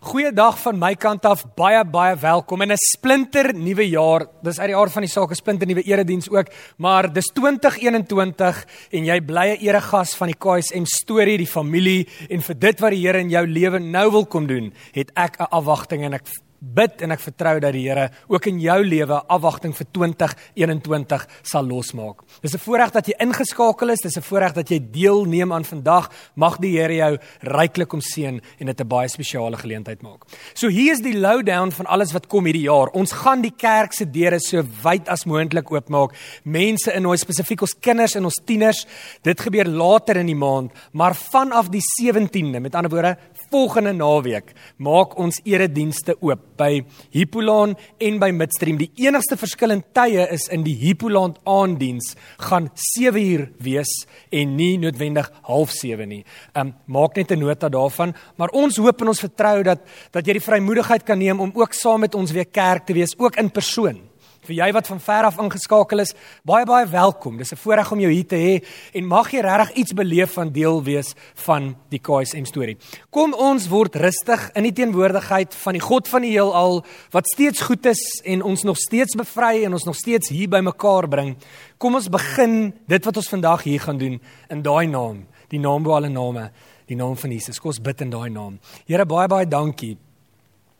Goeiedag van my kant af. Baie baie welkom in 'n splinter nuwe jaar. Dis uit die aard van die saak 'n splinter nuwe erediens ook, maar dis 2021 en jy bly 'n eregas van die KSM storie, die familie en vir dit wat die Here in jou lewe nou wil kom doen, het ek 'n afwagting en ek bid en ek vertrou dat die Here ook in jou lewe afwagting vir 2021 sal losmaak. Dis 'n voorreg dat jy ingeskakel is, dis 'n voorreg dat jy deelneem aan vandag. Mag die Here jou ryklik omseën en dit 'n baie spesiale geleentheid maak. So hier is die lowdown van alles wat kom hierdie jaar. Ons gaan die kerk se deure so wyd as moontlik oopmaak. Mense in ons spesifiek ons kinders en ons tieners. Dit gebeur later in die maand, maar vanaf die 17de, met ander woorde, volgende naweek maak ons eredienste oop by Hippolaan en by Midstream. Die enigste verskil in tye is in die Hippolaan aanddiens gaan 7 uur wees en nie noodwendig 07:30 nie. Um maak net 'n nota daarvan, maar ons hoop en ons vertrou dat dat jy die vrymoedigheid kan neem om ook saam met ons weer kerk te wees, ook in persoon vir jy wat van ver af ingeskakel is, baie baie welkom. Dis 'n voorreg om jou hier te hê en mag jy regtig iets beleef van deel wees van die KSM storie. Kom ons word rustig in die teenwoordigheid van die God van die heelal wat steeds goed is en ons nog steeds bevry en ons nog steeds hier bymekaar bring. Kom ons begin dit wat ons vandag hier gaan doen in daai naam, die naam bo alle name, die naam van Jesus. Kom ons bid in daai naam. Here baie baie dankie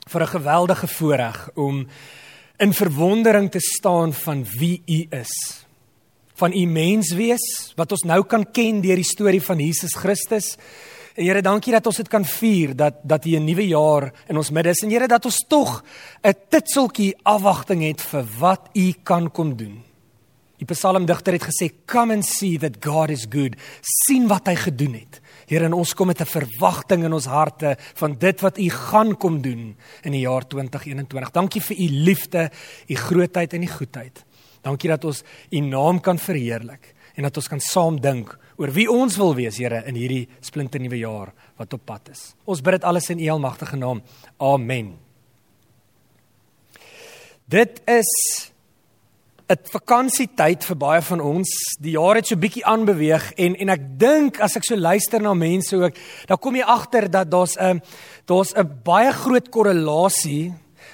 vir 'n geweldige voorreg om in verwondering te staan van wie u is. Van u menswees wat ons nou kan ken deur die storie van Jesus Christus. En Here, dankie dat ons dit kan vier dat dat hier 'n nuwe jaar in ons midde is. En Here, dat ons tog 'n titseltjie afwagting het vir wat u kan kom doen. Die psalmdigter het gesê, "Come and see that God is good." sien wat hy gedoen het. Here, en ons kom met 'n verwagting in ons harte van dit wat U gaan kom doen in die jaar 2021. Dankie vir U liefde, U grootheid en U goedheid. Dankie dat ons U naam kan verheerlik en dat ons kan saam dink oor wie ons wil wees, Here, in hierdie splinternuwe jaar wat op pad is. Ons bid dit alles in U almagtige naam. Amen. Dit is 'n vakansietyd vir baie van ons. Die jaar het so bietjie aanbeweeg en en ek dink as ek so luister na mense ook, dan kom jy agter dat daar's 'n daar's 'n baie groot korrelasie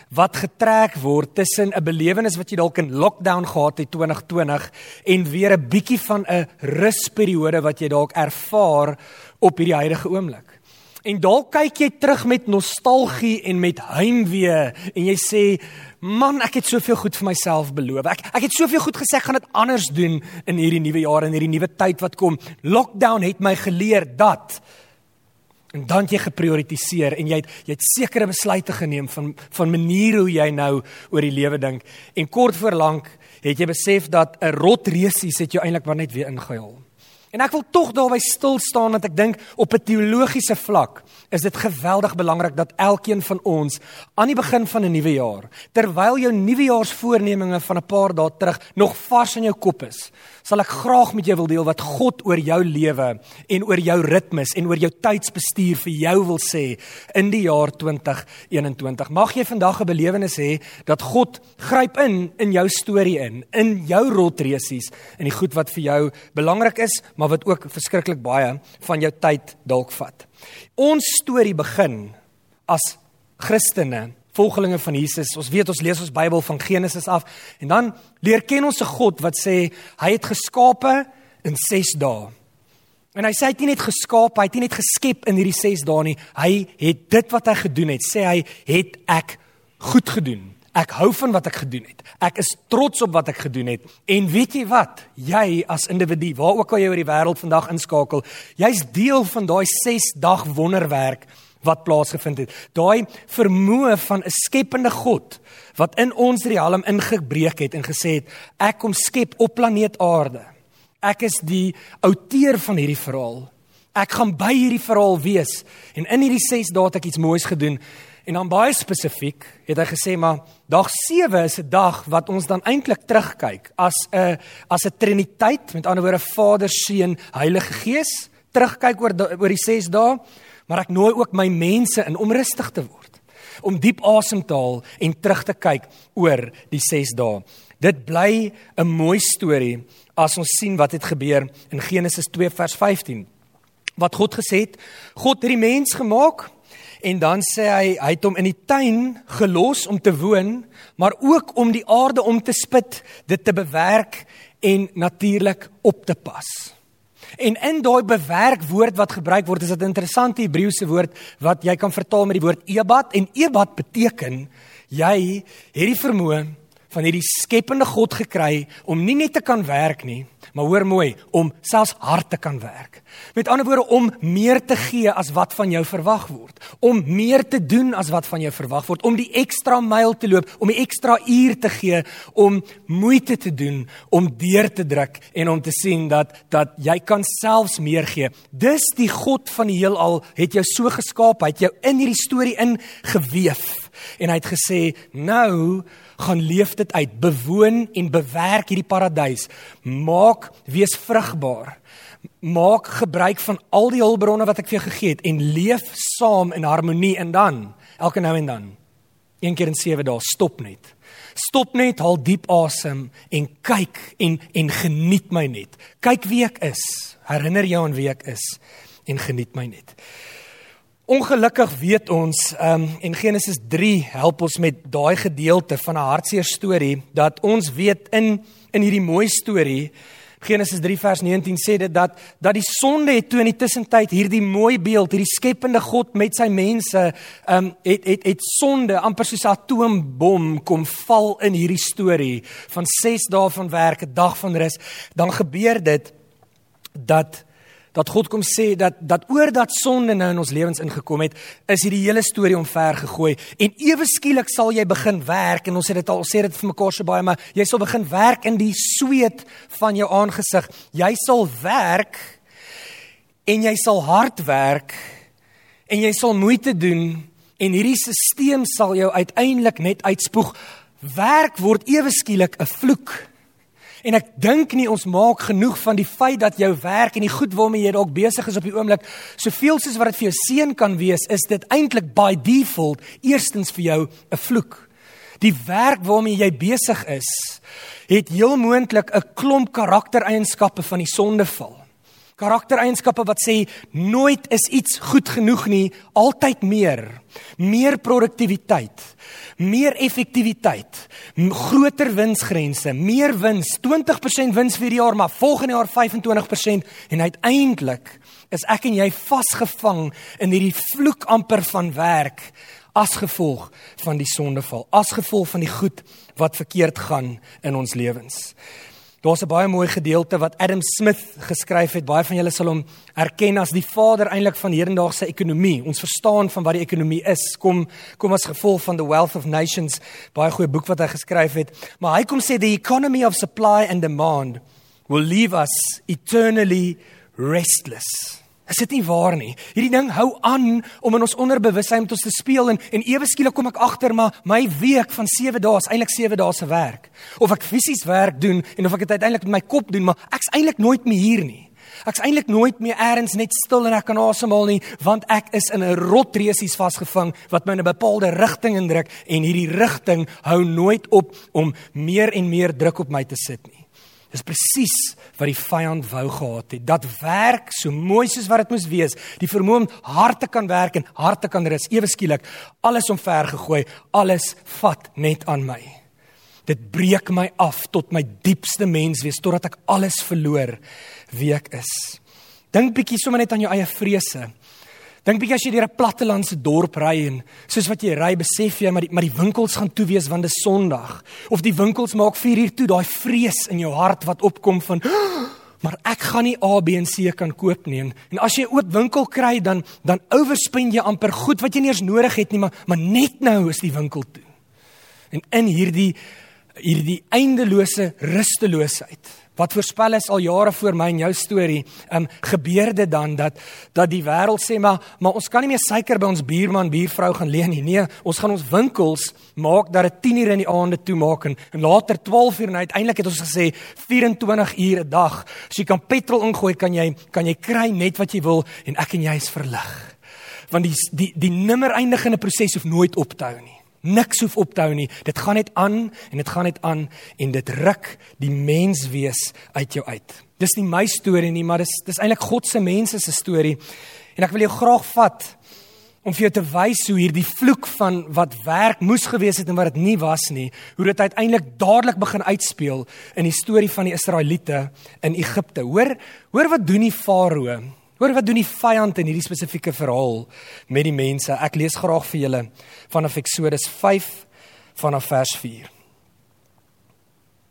wat getrek word tussen 'n belewenis wat jy dalk in lockdown gehad het 2020 en weer 'n bietjie van 'n rusperiode wat jy dalk ervaar op hierdie huidige oomblik. En dalk kyk jy terug met nostalgie en met heimwee en jy sê man, ek het soveel goed vir myself beloof. Ek ek het soveel goed gesê ek gaan dit anders doen in hierdie nuwe jaar en hierdie nuwe tyd wat kom. Lockdown het my geleer dat en dan jy geprioritiseer en jy het jy het sekere besluite geneem van van maniere hoe jy nou oor die lewe dink en kort voor lank het jy besef dat 'n rotresies het jou eintlik maar net weer ingehaal. En ek wil tog daarby stil staan dat ek dink op 'n teologiese vlak is dit geweldig belangrik dat elkeen van ons aan die begin van 'n nuwe jaar, terwyl jou nuwejaarsvoornemings van 'n paar dae terug nog vars in jou kop is, sal ek graag met jou wil deel wat God oor jou lewe en oor jou ritmes en oor jou tydsbestuur vir jou wil sê in die jaar 2021. Mag jy vandag 'n belewenis hê dat God gryp in in jou storie in, in jou rotresies en die goed wat vir jou belangrik is, maar wat ook verskriklik baie van jou tyd dalk vat. Ons storie begin as Christene volgelinge van Jesus. Ons weet ons lees ons Bybel van Genesis af en dan leer ken ons 'n God wat sê hy het geskape in 6 dae. En hy sê hy het nie net geskaap, hy het nie net geskep in hierdie 6 dae nie. Hy het dit wat hy gedoen het, sê hy, het ek goed gedoen. Ek hou van wat ek gedoen het. Ek is trots op wat ek gedoen het. En weet jy wat? Jy as individu, waar ook al jy oor die wêreld vandag inskakel, jy's deel van daai 6 dag wonderwerk wat plaasgevind het. Daai vermoë van 'n skepende God wat in ons riem ingebreek het en gesê het ek kom skep op planeet Aarde. Ek is die outeur van hierdie verhaal. Ek gaan by hierdie verhaal wees en in hierdie 6 dae het ek iets moois gedoen. En dan baie spesifiek het hy gesê maar dag 7 is 'n dag wat ons dan eintlik terugkyk as 'n as 'n triniteit, met ander woorde Vader, Seun, Heilige Gees, terugkyk oor oor die 6 dae maar ek nooi ook my mense in om rustig te word om diep asem te haal en terug te kyk oor die 6 dae. Dit bly 'n mooi storie as ons sien wat het gebeur in Genesis 2 vers 15. Wat God gesê het, God het die mens gemaak En dan sê hy hy het hom in die tuin gelos om te woon, maar ook om die aarde om te spit, dit te bewerk en natuurlik op te pas. En in daai bewerk woord wat gebruik word, is dit 'n interessante Hebreëse woord wat jy kan vertaal met die woord ebat en ebat beteken jy het die vermoë van hierdie skepende God gekry om nie net te kan werk nie, maar hoor mooi, om selfs hard te kan werk. Met ander woorde om meer te gee as wat van jou verwag word, om meer te doen as wat van jou verwag word, om die ekstra myl te loop, om die ekstra uur te gee, om moeite te doen, om deur te druk en om te sien dat dat jy kan selfs meer gee. Dis die God van die heelal het jou so geskaap, hy het jou in hierdie storie ingeweef en hy het gesê nou gaan leef dit uit. Bewoon en bewerk hierdie paradys. Maak wees vrugbaar. Maak gebruik van al die hulpbronne wat ek vir jou gegee het en leef saam in harmonie en dan elke nou en dan een keer in 7 dae stop net. Stop net haal diep asem en kyk en en geniet my net. Kyk wie ek is. Herinner jou aan wie ek is en geniet my net Ongelukkig weet ons um, en Genesis 3 help ons met daai gedeelte van 'n hartseer storie dat ons weet in in hierdie mooi storie Genesis 3 vers 19 sê dit dat dat die sonde het toe in die tussentyd hierdie mooi beeld hierdie skepende God met sy mense um het het het sonde amper soos 'n atoombom kom val in hierdie storie. Van 6 dae van werk 'n dag van rus dan gebeur dit dat dat God kom sê dat dat oor dat sonde nou in ons lewens ingekom het, is hierdie hele storie omver gegooi en ewe skielik sal jy begin werk en ons het dit al sê dit vir mekaar so baie maar jy sal begin werk in die sweet van jou aangesig. Jy sal werk en jy sal hard werk en jy sal moeite doen en hierdie stelsel sal jou uiteindelik net uitspoeg. Werk word ewe skielik 'n vloek. En ek dink nie ons maak genoeg van die feit dat jou werk en die goed waarmee jy dalk besig is op die oomblik, soveel soos wat dit vir jou seën kan wees, is dit eintlik by default eerstens vir jou 'n vloek. Die werk waarmee jy besig is, het heel moontlik 'n klomp karaktereienskappe van die sondeval. Karaktereienskappe wat sê nooit is iets goed genoeg nie, altyd meer. Meer produktiwiteit, meer effektiwiteit, groter winsgrense, meer wins, 20% wins vir die jaar, maar volgende jaar 25% en uiteindelik is ek en jy vasgevang in hierdie vloek amper van werk as gevolg van die sondeval, as gevolg van die goed wat verkeerd gaan in ons lewens. Daar's 'n baie mooi gedeelte wat Adam Smith geskryf het. Baie van julle sal hom erken as die vader eintlik van hedendaagse ekonomie. Ons verstaan van wat die ekonomie is, kom kom as gevolg van The Wealth of Nations, baie goeie boek wat hy geskryf het. Maar hy kom sê the economy of supply and demand will leave us eternally restless. Is dit nie waar nie? Hierdie ding hou aan om in ons onderbewussyn met ons te speel en en ewe skielik kom ek agter maar my week van 7 dae is eintlik 7 dae se werk. Of ek fisies werk doen en of ek dit uiteindelik met my kop doen, maar ek's eintlik nooit meer hier nie. Ek's eintlik nooit meer eers net stil en ek kan asemhaal nie, want ek is in 'n rotresies vasgevang wat my in 'n bepaalde rigting indruk en hierdie rigting hou nooit op om meer en meer druk op my te sit nie. Dis presies wat die vyand wou gehad het. Dat werk so mooi soos wat dit moes wees, die vermoë om hard te kan werk en hard te kan rus, ewe skielik alles omver gegooi, alles vat net aan my. Dit breek my af tot my diepste mens wees totdat ek alles verloor wie ek is. Dink bietjie sommer net aan jou eie vrese. Dink bietjie as jy deur 'n plattelandse dorp ry en soos wat jy ry, besef jy maar die maar die winkels gaan toe wees want dit is Sondag of die winkels maak 4 uur toe, daai vrees in jou hart wat opkom van maar ek gaan nie A B en C kan koop nie. En as jy ook winkel kry dan dan overspend jy amper goed wat jy nie eens nodig het nie, maar maar net nou is die winkel toe. En in hierdie hierdie eindelose rusteloosheid wat voorspel is al jare voor my en jou storie, ehm um, gebeur dit dan dat dat die wêreld sê maar maar ons kan nie meer suiker by ons buurman, buurvrou gaan leen nie. Nee, ons gaan ons winkels maak dat dit 10 uur in die aande toemaak en, en later 12 uur en uiteindelik het ons gesê 24 ure 'n dag. So jy kan petrol ingooi, kan jy kan jy kry net wat jy wil en ek en jy is verlig. Want die die die nimmer eindigende proses hoef nooit op te hou nie. Niks hoef op te hou nie. Dit gaan net aan en dit gaan net aan en dit ruk die menswees uit jou uit. Dis nie my storie nie, maar dis dis eintlik God se mense se storie. En ek wil jou graag vat om vir jou te wys hoe hierdie vloek van wat werk moes gewees het en wat dit nie was nie, hoe dit uiteindelik dadelik begin uitspeel in die storie van die Israeliete in Egipte. Hoor, hoor wat doen die Farao? Hoor wat doen die vyand in hierdie spesifieke verhaal met die mense? Ek lees graag vir julle vanaf Eksodus 5 vanaf vers 4.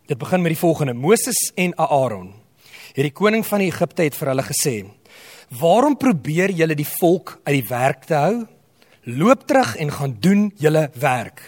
Dit begin met die volgende: Moses en Aaron. Hierdie koning van Egipte het vir hulle gesê: Waarom probeer julle die volk uit die werk te hou? Loop terug en gaan doen julle werk.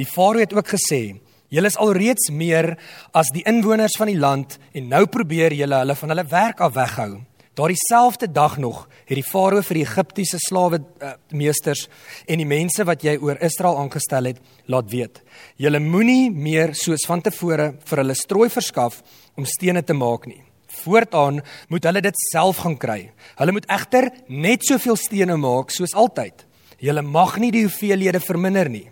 Die farao het ook gesê: Julle is alreeds meer as die inwoners van die land en nou probeer julle hulle van hulle werk af weghou. Daardie selfde dag nog het die farao vir die Egiptiese slawe uh, meesters en die mense wat jy oor Israel aangestel het, laat weet: Julle moenie meer soos van tevore vir hulle strooi verskaf om stene te maak nie. Voortaan moet hulle dit self gaan kry. Hulle moet egter net soveel stene maak soos altyd. Hulle mag nie die hoeveelhede verminder nie.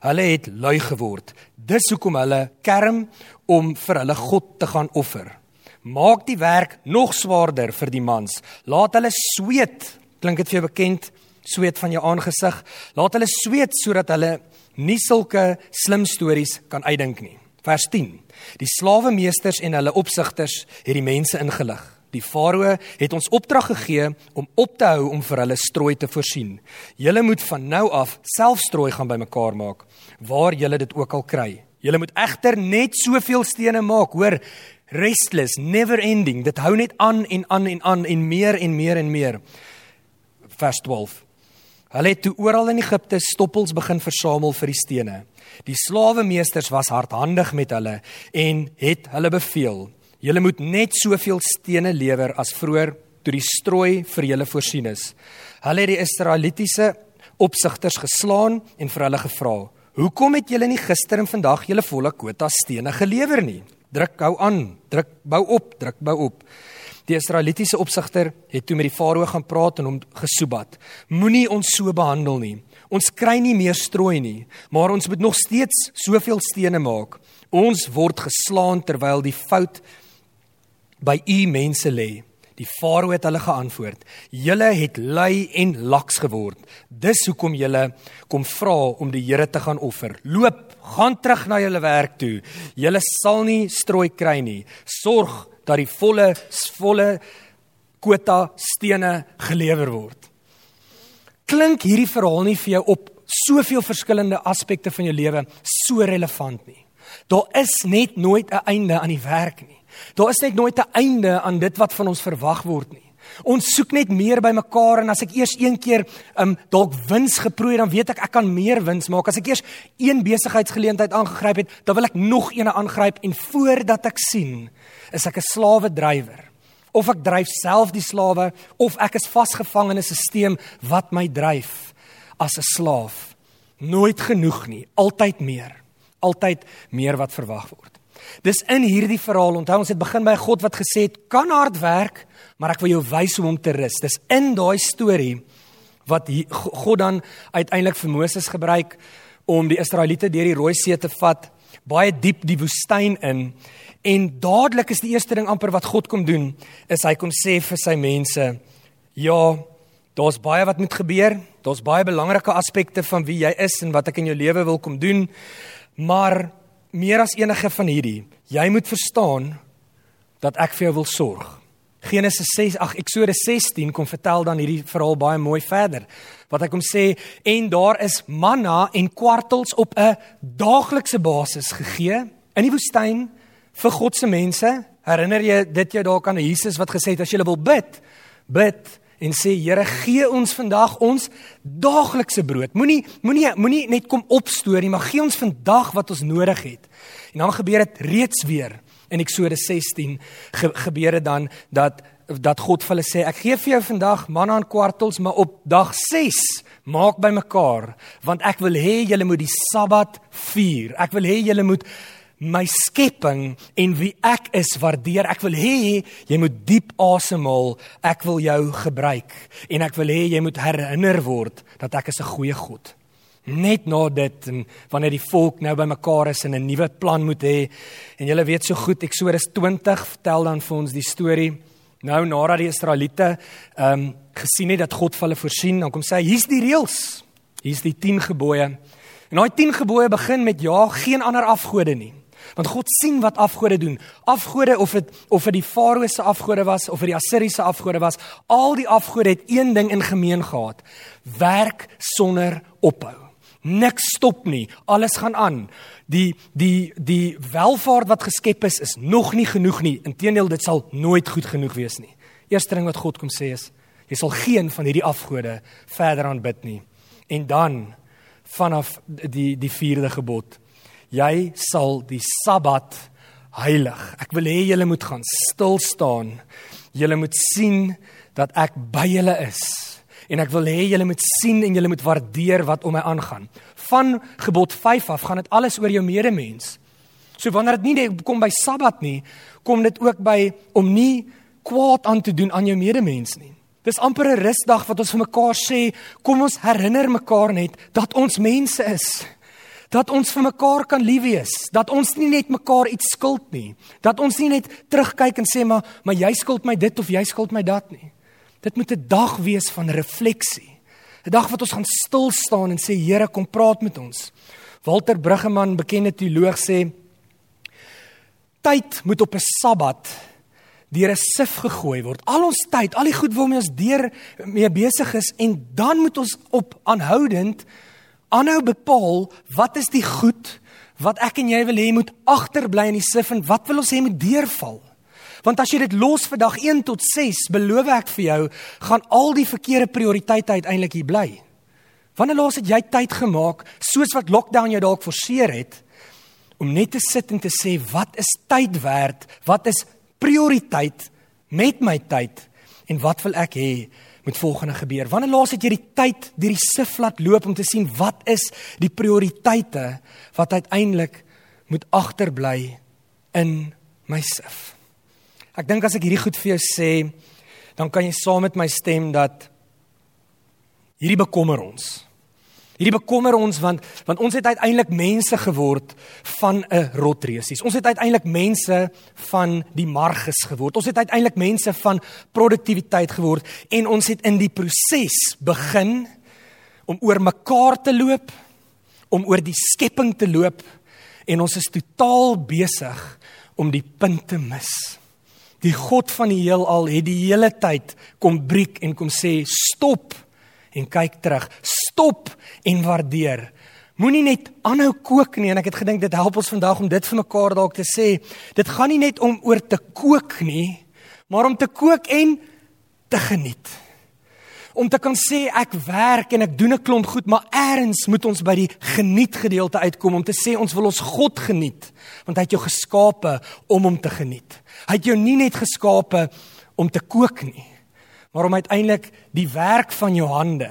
Hulle het lui geword. Dis hoekom hulle kerm om vir hulle God te gaan offer. Maak die werk nog swaarder vir die mans. Laat hulle sweet. Klink dit vir jou bekend? Sweet van jou aangesig. Laat hulle sweet sodat hulle nie sulke slim stories kan uitdink nie. Vers 10. Die slawemeesters en hulle opsigters het die mense ingelig. Die farao het ons opdrag gegee om op te hou om vir hulle strooi te voorsien. Julle moet van nou af self strooi gaan bymekaar maak waar julle dit ook al kry. Julle moet egter net soveel stene maak, hoor, restless, never ending. Dit hou net aan en aan en aan en meer en meer en meer. Vers 12. Hulle het toe oral in Egipte stoppels begin versamel vir die stene. Die slawemeesters was hardhandig met hulle en het hulle beveel: "Julle moet net soveel stene lewer as vroeër toe die strooi vir julle voorsien is." Hulle het die Israelitiese opsigters geslaan en vir hulle gevra: "Hoekom het julle nie gister en vandag julle volle kwota stene gelewer nie?" Druk hou aan, druk bou op, druk bou op. Die Israelitiese opsigter het toe met die farao gaan praat en hom gesoebat. Moenie ons so behandel nie. Ons kry nie meer strooi nie, maar ons moet nog steeds soveel stene maak. Ons word geslaan terwyl die fout by u mense lê. Die farao het hulle geantwoord: "Julle het lui en laks geword. Dis hoekom julle kom vra om die Here te gaan offer. Loop, gaan terug na julle werk toe. Julle sal nie strooi kry nie. Sorg dat die volle volle kwota stene gelewer word. Klink hierdie verhaal nie vir jou op soveel verskillende aspekte van jou lewe so relevant nie? Daar is net nooit 'n einde aan die werk nie. Daar is net nooit 'n einde aan dit wat van ons verwag word nie. Ons soek net meer by mekaar en as ek eers een keer um dalk wins geproei dan weet ek ek kan meer wins maak. As ek eers een besigheidsgeleentheid aangegryp het, dan wil ek nog eene aangryp en voordat ek sien, is ek 'n slawe drywer. Of ek dryf self die slawe of ek is vasgevang in 'n stelsel wat my dryf as 'n slaaf. Nooit genoeg nie, altyd meer. Altyd meer wat verwag word. Dis in hierdie verhaal, onthou ons het begin by 'n God wat gesê het kan hard werk, maar ek wil jou wys hoe om te rus. Dis in daai storie wat God dan uiteindelik vir Moses gebruik om die Israeliete deur die Rooi See te vat, baie diep die woestyn in. En dadelik is die eerste ding amper wat God kom doen, is hy kom sê vir sy mense, ja, daar's baie wat moet gebeur. Daar's baie belangrike aspekte van wie jy is en wat ek in jou lewe wil kom doen. Maar meer as enige van hierdie, jy moet verstaan dat ek vir jou wil sorg. Genesis 6, ag Eksodus 16 kom vertel dan hierdie verhaal baie mooi verder. Wat hy kom sê en daar is manna en kwartels op 'n daaglikse basis gegee in die woestyn vir God se mense. Herinner jy dit jou dalk aan Jesus wat gesê het as jy wil bid, bid en sê Here gee ons vandag ons daaglikse brood. Moenie moenie moenie net kom opstoor nie, maar gee ons vandag wat ons nodig het. En dan gebeur dit reeds weer in Eksodus 16 ge, gebeur dit dan dat dat God vir hulle sê ek gee vir jou vandag manna en kwartels, maar op dag 6 maak bymekaar want ek wil hê julle moet die Sabbat vier. Ek wil hê julle moet my skepping en wie ek is waardeer. Ek wil hê jy moet diep asemhaal. Ek wil jou gebruik en ek wil hê jy moet herinner word dat ek is 'n goeie God. Net na dit en wanneer die volk nou bymekaar is en 'n nuwe plan moet hê en julle weet so goed Eksodus 20 vertel dan vir ons die storie Nou nadat die Israeliete ehm um, gesien het dat God vir hulle voorsien, dan kom sê hier's die reëls. Hier's die 10 gebooie. En daai 10 gebooie begin met ja, geen ander afgode nie. Want God sien wat afgode doen. Afgode of dit of dit die Farao se afgode was of dit die Assiriese afgode was, al die afgode het een ding in gemeen gehad: werk sonder ophou. Niks stop nie. Alles gaan aan. Die die die welvaart wat geskep is is nog nie genoeg nie. Inteendeel, dit sal nooit goed genoeg wees nie. Eerste ding wat God kom sê is jy sal geen van hierdie afgode verder aanbid nie. En dan vanaf die die vierde gebod jy sal die Sabbat heilig. Ek wil hê julle moet gaan stil staan. Julle moet sien dat ek by julle is en ek wil hê julle moet sien en julle moet waardeer wat om my aangaan. Van gebod 5 af gaan dit alles oor jou medemens. So wanneer dit nie kom by Sabbat nie, kom dit ook by om nie kwaad aan te doen aan jou medemens nie. Dis amper 'n rusdag wat ons vir mekaar sê, kom ons herinner mekaar net dat ons mense is. Dat ons vir mekaar kan lief wees, dat ons nie net mekaar iets skuld nie, dat ons nie net terugkyk en sê maar maar jy skuld my dit of jy skuld my dat nie. Dit moet 'n dag wees van refleksie. 'n Dag wat ons gaan stil staan en sê Here, kom praat met ons. Walter Bruggeman, bekende teoloog sê tyd moet op 'n Sabbat deur 'n sif gegooi word. Al ons tyd, al die goed waarmee ons deur mee besig is en dan moet ons op aanhoudend aanhou bepaal wat is die goed wat ek en jy wil hê moet agterbly in die sif en wat wil ons hê moet deurval? Want as jy dit los vir dag 1 tot 6, beloof ek vir jou, gaan al die verkeerde prioriteite uiteindelik hier bly. Wanneer laas het jy tyd gemaak soos wat lockdown jou dalk forceer het om net te sit en te sê wat is tyd werd? Wat is prioriteit met my tyd en wat wil ek hê moet volgende gebeur? Wanneer laas het jy die tyd deur die sif laat loop om te sien wat is die prioriteite wat uiteindelik moet agterbly in my sif? Ek dink as ek hierdie goed vir jou sê, dan kan jy saam met my stem dat hierdie bekommer ons. Hierdie bekommer ons want want ons het uiteindelik mense geword van 'n rotreusies. Ons het uiteindelik mense van die marges geword. Ons het uiteindelik mense van produktiwiteit geword en ons het in die proses begin om oor mekaar te loop, om oor die skepping te loop en ons is totaal besig om die punt te mis. Die God van die heelal het die hele tyd kom breek en kom sê stop en kyk terug. Stop en waardeer. Moenie net aanhou kook nie en ek het gedink dit help ons vandag om dit vir mekaar dalk te sê. Dit gaan nie net om oor te kook nie, maar om te kook en te geniet om te kan sê ek werk en ek doen 'n klomp goed, maar eers moet ons by die geniet gedeelte uitkom om te sê ons wil ons God geniet, want hy het jou geskape om hom te geniet. Hy het jou nie net geskape om te kook nie, maar om uiteindelik die werk van jou hande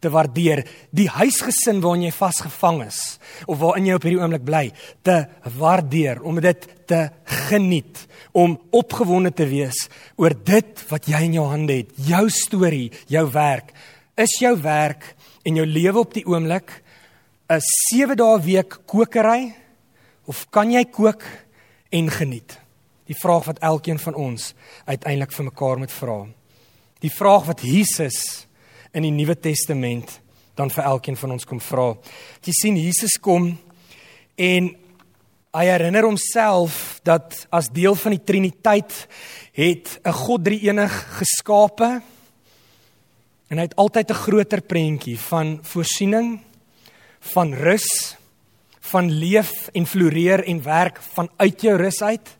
te waardeer, die huisgesin waarin jy vasgevang is of waarin jy op hierdie oomblik bly, te waardeer, om dit te geniet, om opgewonde te wees oor dit wat jy in jou hande het, jou storie, jou werk. Is jou werk en jou lewe op die oomblik 'n 7 dae week kokery of kan jy kook en geniet? Die vraag wat elkeen van ons uiteindelik vir mekaar moet vra. Die vraag wat Jesus in die Nuwe Testament dan vir elkeen van ons kom vra. Jy sien Jesus kom en hy herinner homself dat as deel van die Triniteit het 'n God drie-enig geskape en hy het altyd 'n groter prentjie van voorsiening, van rus, van leef en floreer en werk vanuit jou rus uit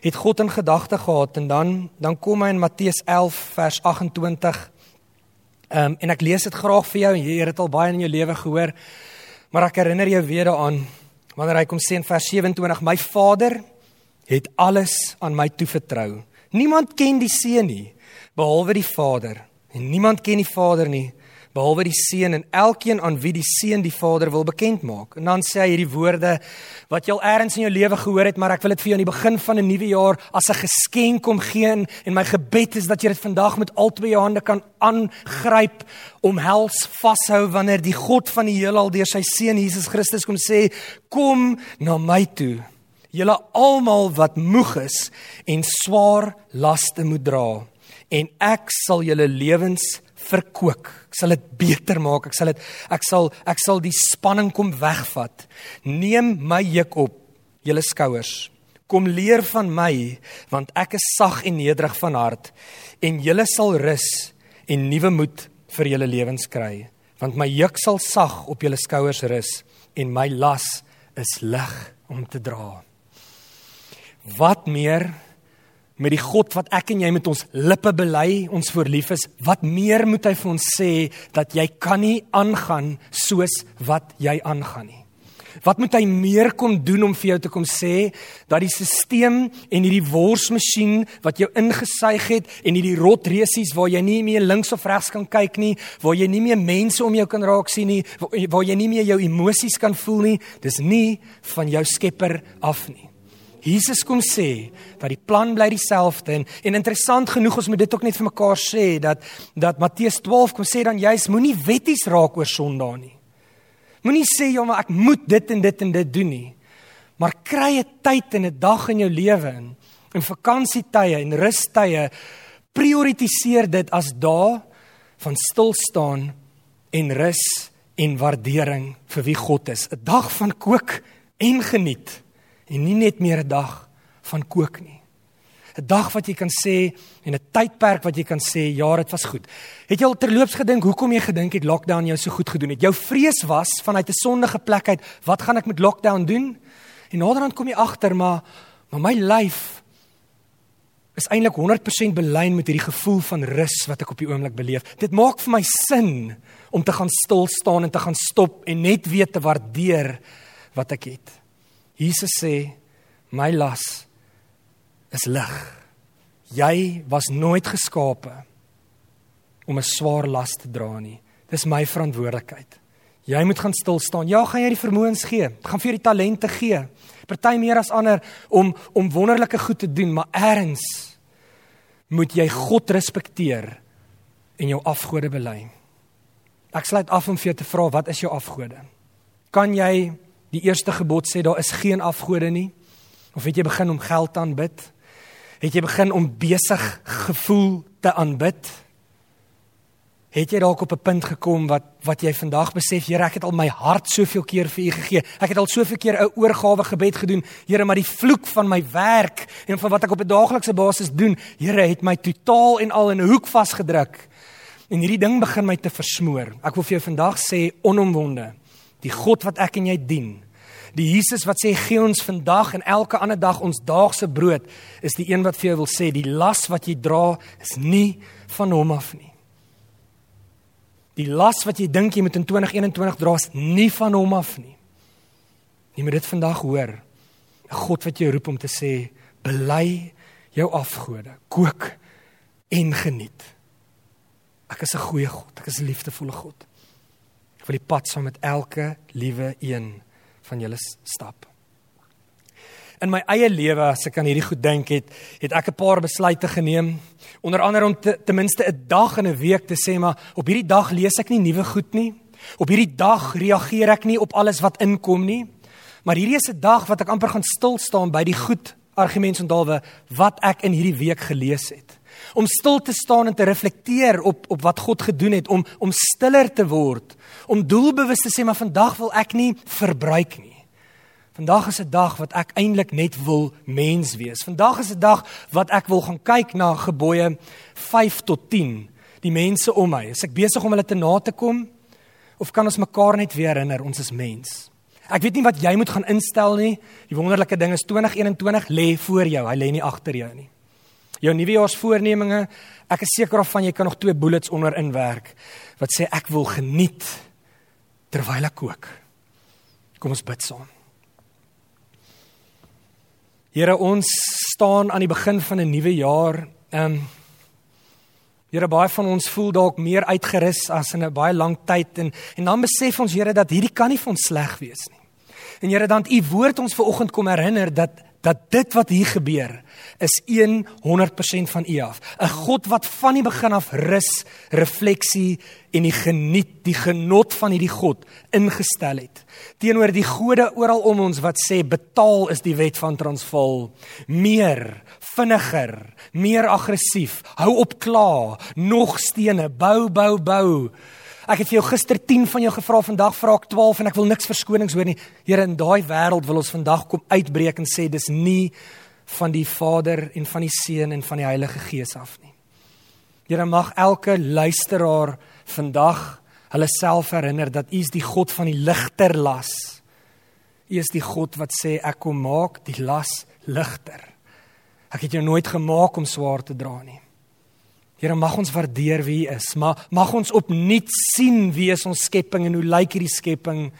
het God in gedagte gehad en dan dan kom hy in Matteus 11 vers 28 Ehm um, en ek lees dit graag vir jou en jy het dit al baie in jou lewe gehoor. Maar ek herinner jou weer daaraan wanneer hy kom sê in vers 27: My Vader het alles aan my toevertrou. Niemand ken die Seun nie behalwe die Vader en niemand ken die Vader nie behalwe die seun en elkeen aan wie die seun die vader wil bekend maak. En dan sê hy hierdie woorde wat jy al eers in jou lewe gehoor het, maar ek wil dit vir jou aan die begin van 'n nuwe jaar as 'n geskenk kom gee en my gebed is dat jy dit vandag met albei jou hande kan aangryp, omhels, vashou wanneer die God van die heelal deur sy seun Jesus Christus kom sê, "Kom na my toe." julle almal wat moeg is en swaar laste moet dra, en ek sal julle lewens verkoop. Ek sal dit beter maak. Ek sal dit ek sal ek sal die spanning kom wegvat. Neem my juk op julle skouers. Kom leer van my want ek is sag en nederig van hart en julle sal rus en nuwe moed vir julle lewens kry. Want my juk sal sag op julle skouers rus en my las is lig om te dra. Wat meer met die God wat ek en jy met ons lippe bely ons voor lief is, wat meer moet hy vir ons sê dat jy kan nie aangaan soos wat jy aangaan nie. Wat moet hy meer kom doen om vir jou te kom sê dat die stelsel en hierdie worsmasjien wat jou ingesuig het en hierdie rotresies waar jy nie meer links of regs kan kyk nie, waar jy nie meer mense om jou kan raak sien nie, waar jy nie meer jou emosies kan voel nie, dis nie van jou Skepper af nie. Jesus kom sê dat die plan bly dieselfde en, en interessant genoeg ons moet dit ook net vir mekaar sê dat dat Matteus 12 kom sê dan jy's moenie wetties raak oor Sondag nie. Moenie sê ja maar ek moet dit en dit en dit doen nie. Maar kry 'n tyd en 'n dag in jou lewe in in vakansietye en rustye prioritiseer dit as dae van stil staan en rus en waardering vir wie God is. 'n Dag van kook en geniet en nie net meer 'n dag van kook nie. 'n Dag wat jy kan sê en 'n tydperk wat jy kan sê ja, dit was goed. Het jy al terloops gedink hoekom jy gedink het lockdown jou so goed gedoen het? Jou vrees was vanuit 'n sondige plek uit, wat gaan ek met lockdown doen? En naderhand kom jy agter maar maar my lyf is eintlik 100% belyn met hierdie gevoel van rus wat ek op die oomblik beleef. Dit maak vir my sin om te gaan stil staan en te gaan stop en net weer te waardeer wat ek het. Jesus sê my las is lig. Jy was nooit geskape om 'n swaar las te dra nie. Dis my verantwoordelikheid. Jy moet gaan stil staan. Ja, gaan jy die vermoëns gee. Gaan vir jou die talente gee. Party meer as ander om om wonderlike goed te doen, maar eers moet jy God respekteer en jou afgode bely. Ek sluit af om vir jou te vra, wat is jou afgode? Kan jy Die eerste gebod sê daar is geen afgode nie. Of het jy begin om geld te aanbid? Het jy begin om besig gevoel te aanbid? Het jy dalk op 'n punt gekom wat wat jy vandag besef, Here, ek het al my hart soveel keer vir U gegee. Ek het al soveel keer 'n oorgawe gebed gedoen. Here, maar die vloek van my werk en van wat ek op 'n daaglikse basis doen, Here, het my totaal en al in 'n hoek vasgedruk. En hierdie ding begin my te versmoor. Ek wil vir jou vandag sê onomwonde die God wat ek en jy dien. Die Jesus wat sê gee ons vandag en elke ander dag ons daagse brood, is die een wat vir jou wil sê die las wat jy dra is nie van hom af nie. Die las wat jy dink jy moet in 2021 dra is nie van hom af nie. Jy moet dit vandag hoor. 'n God wat jou roep om te sê bely jou afgode, kook en geniet. Ek is 'n goeie God, ek is 'n liefdevolle God wil die pad saam met elke liewe een van julle stap. In my eie lewe, as ek aan hierdie goed dink het, het ek 'n paar besluite geneem. Onder andere om te, ten minste 'n dag in 'n week te sê maar op hierdie dag lees ek nie nuwe goed nie. Op hierdie dag reageer ek nie op alles wat inkom nie. Maar hierdie is 'n dag wat ek amper gaan stil staan by die goed argumentsondalwe wat ek in hierdie week gelees het om stil te staan en te reflekteer op op wat God gedoen het om om stiller te word om doelbewus te sê maar vandag wil ek nie verbruik nie. Vandag is 'n dag wat ek eintlik net wil mens wees. Vandag is 'n dag wat ek wil gaan kyk na gebooie 5 tot 10 die mense om my. Is ek besig om hulle te na te kom? Of kan ons mekaar net weer herinner ons is mens? Ek weet nie wat jy moet gaan instel nie. Die wonderlike ding is 2021 lê voor jou. Hy lê nie agter jou nie jou nuwejaarsvoornemings, ek is seker of van jy kan nog twee bullets onder inwerk wat sê ek wil geniet terwyl ek kook. Kom ons bid saam. Here ons staan aan die begin van 'n nuwe jaar. Ehm um, Here baie van ons voel dalk meer uitgerus as in 'n baie lang tyd en en dan besef ons Here dat hierdie kan nie vir ons sleg wees nie. En Here dan u woord ons ver oggend kom herinner dat dat dit wat hier gebeur is 100% van U af. 'n God wat van die begin af rus, refleksie en die geniet, die genot van hierdie God ingestel het. Teenoor die gode oral om ons wat sê betaal is die wet van Transvaal, meer, vinniger, meer aggressief, hou op kla, nog stene, bou, bou, bou. Ek het vir jou gister 10 van jou gevra, vandag vra ek 12 en ek wil niks verskonings hoor nie. Here, in daai wêreld wil ons vandag kom uitbreek en sê dis nie van die Vader en van die Seun en van die Heilige Gees af nie. Here, mag elke luisteraar vandag hulle self herinner dat U is die God van die ligter las. U is die God wat sê ek kom maak die las ligter. Ek het jou nooit gemaak om swaar te dra nie. Here mag ons waardeer wie U is, maar mag ons opnuut sien wie is ons skepping en hoe lyk hierdie skepping.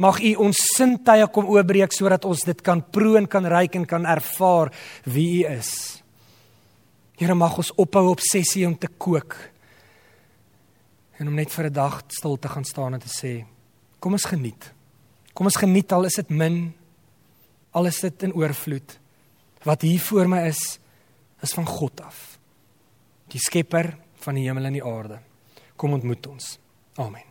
Mag U ons sintuie kom oopbreek sodat ons dit kan proe en kan ruik en kan ervaar wie U is. Here mag ons ophou obsessie om te kook en om net vir 'n dag stil te gaan staan en te sê kom ons geniet. Kom ons geniet al is dit min, al is dit in oorvloed. Wat hier voor my is, is van God af die skepper van die hemel en die aarde. Kom ontmoet ons. Amen.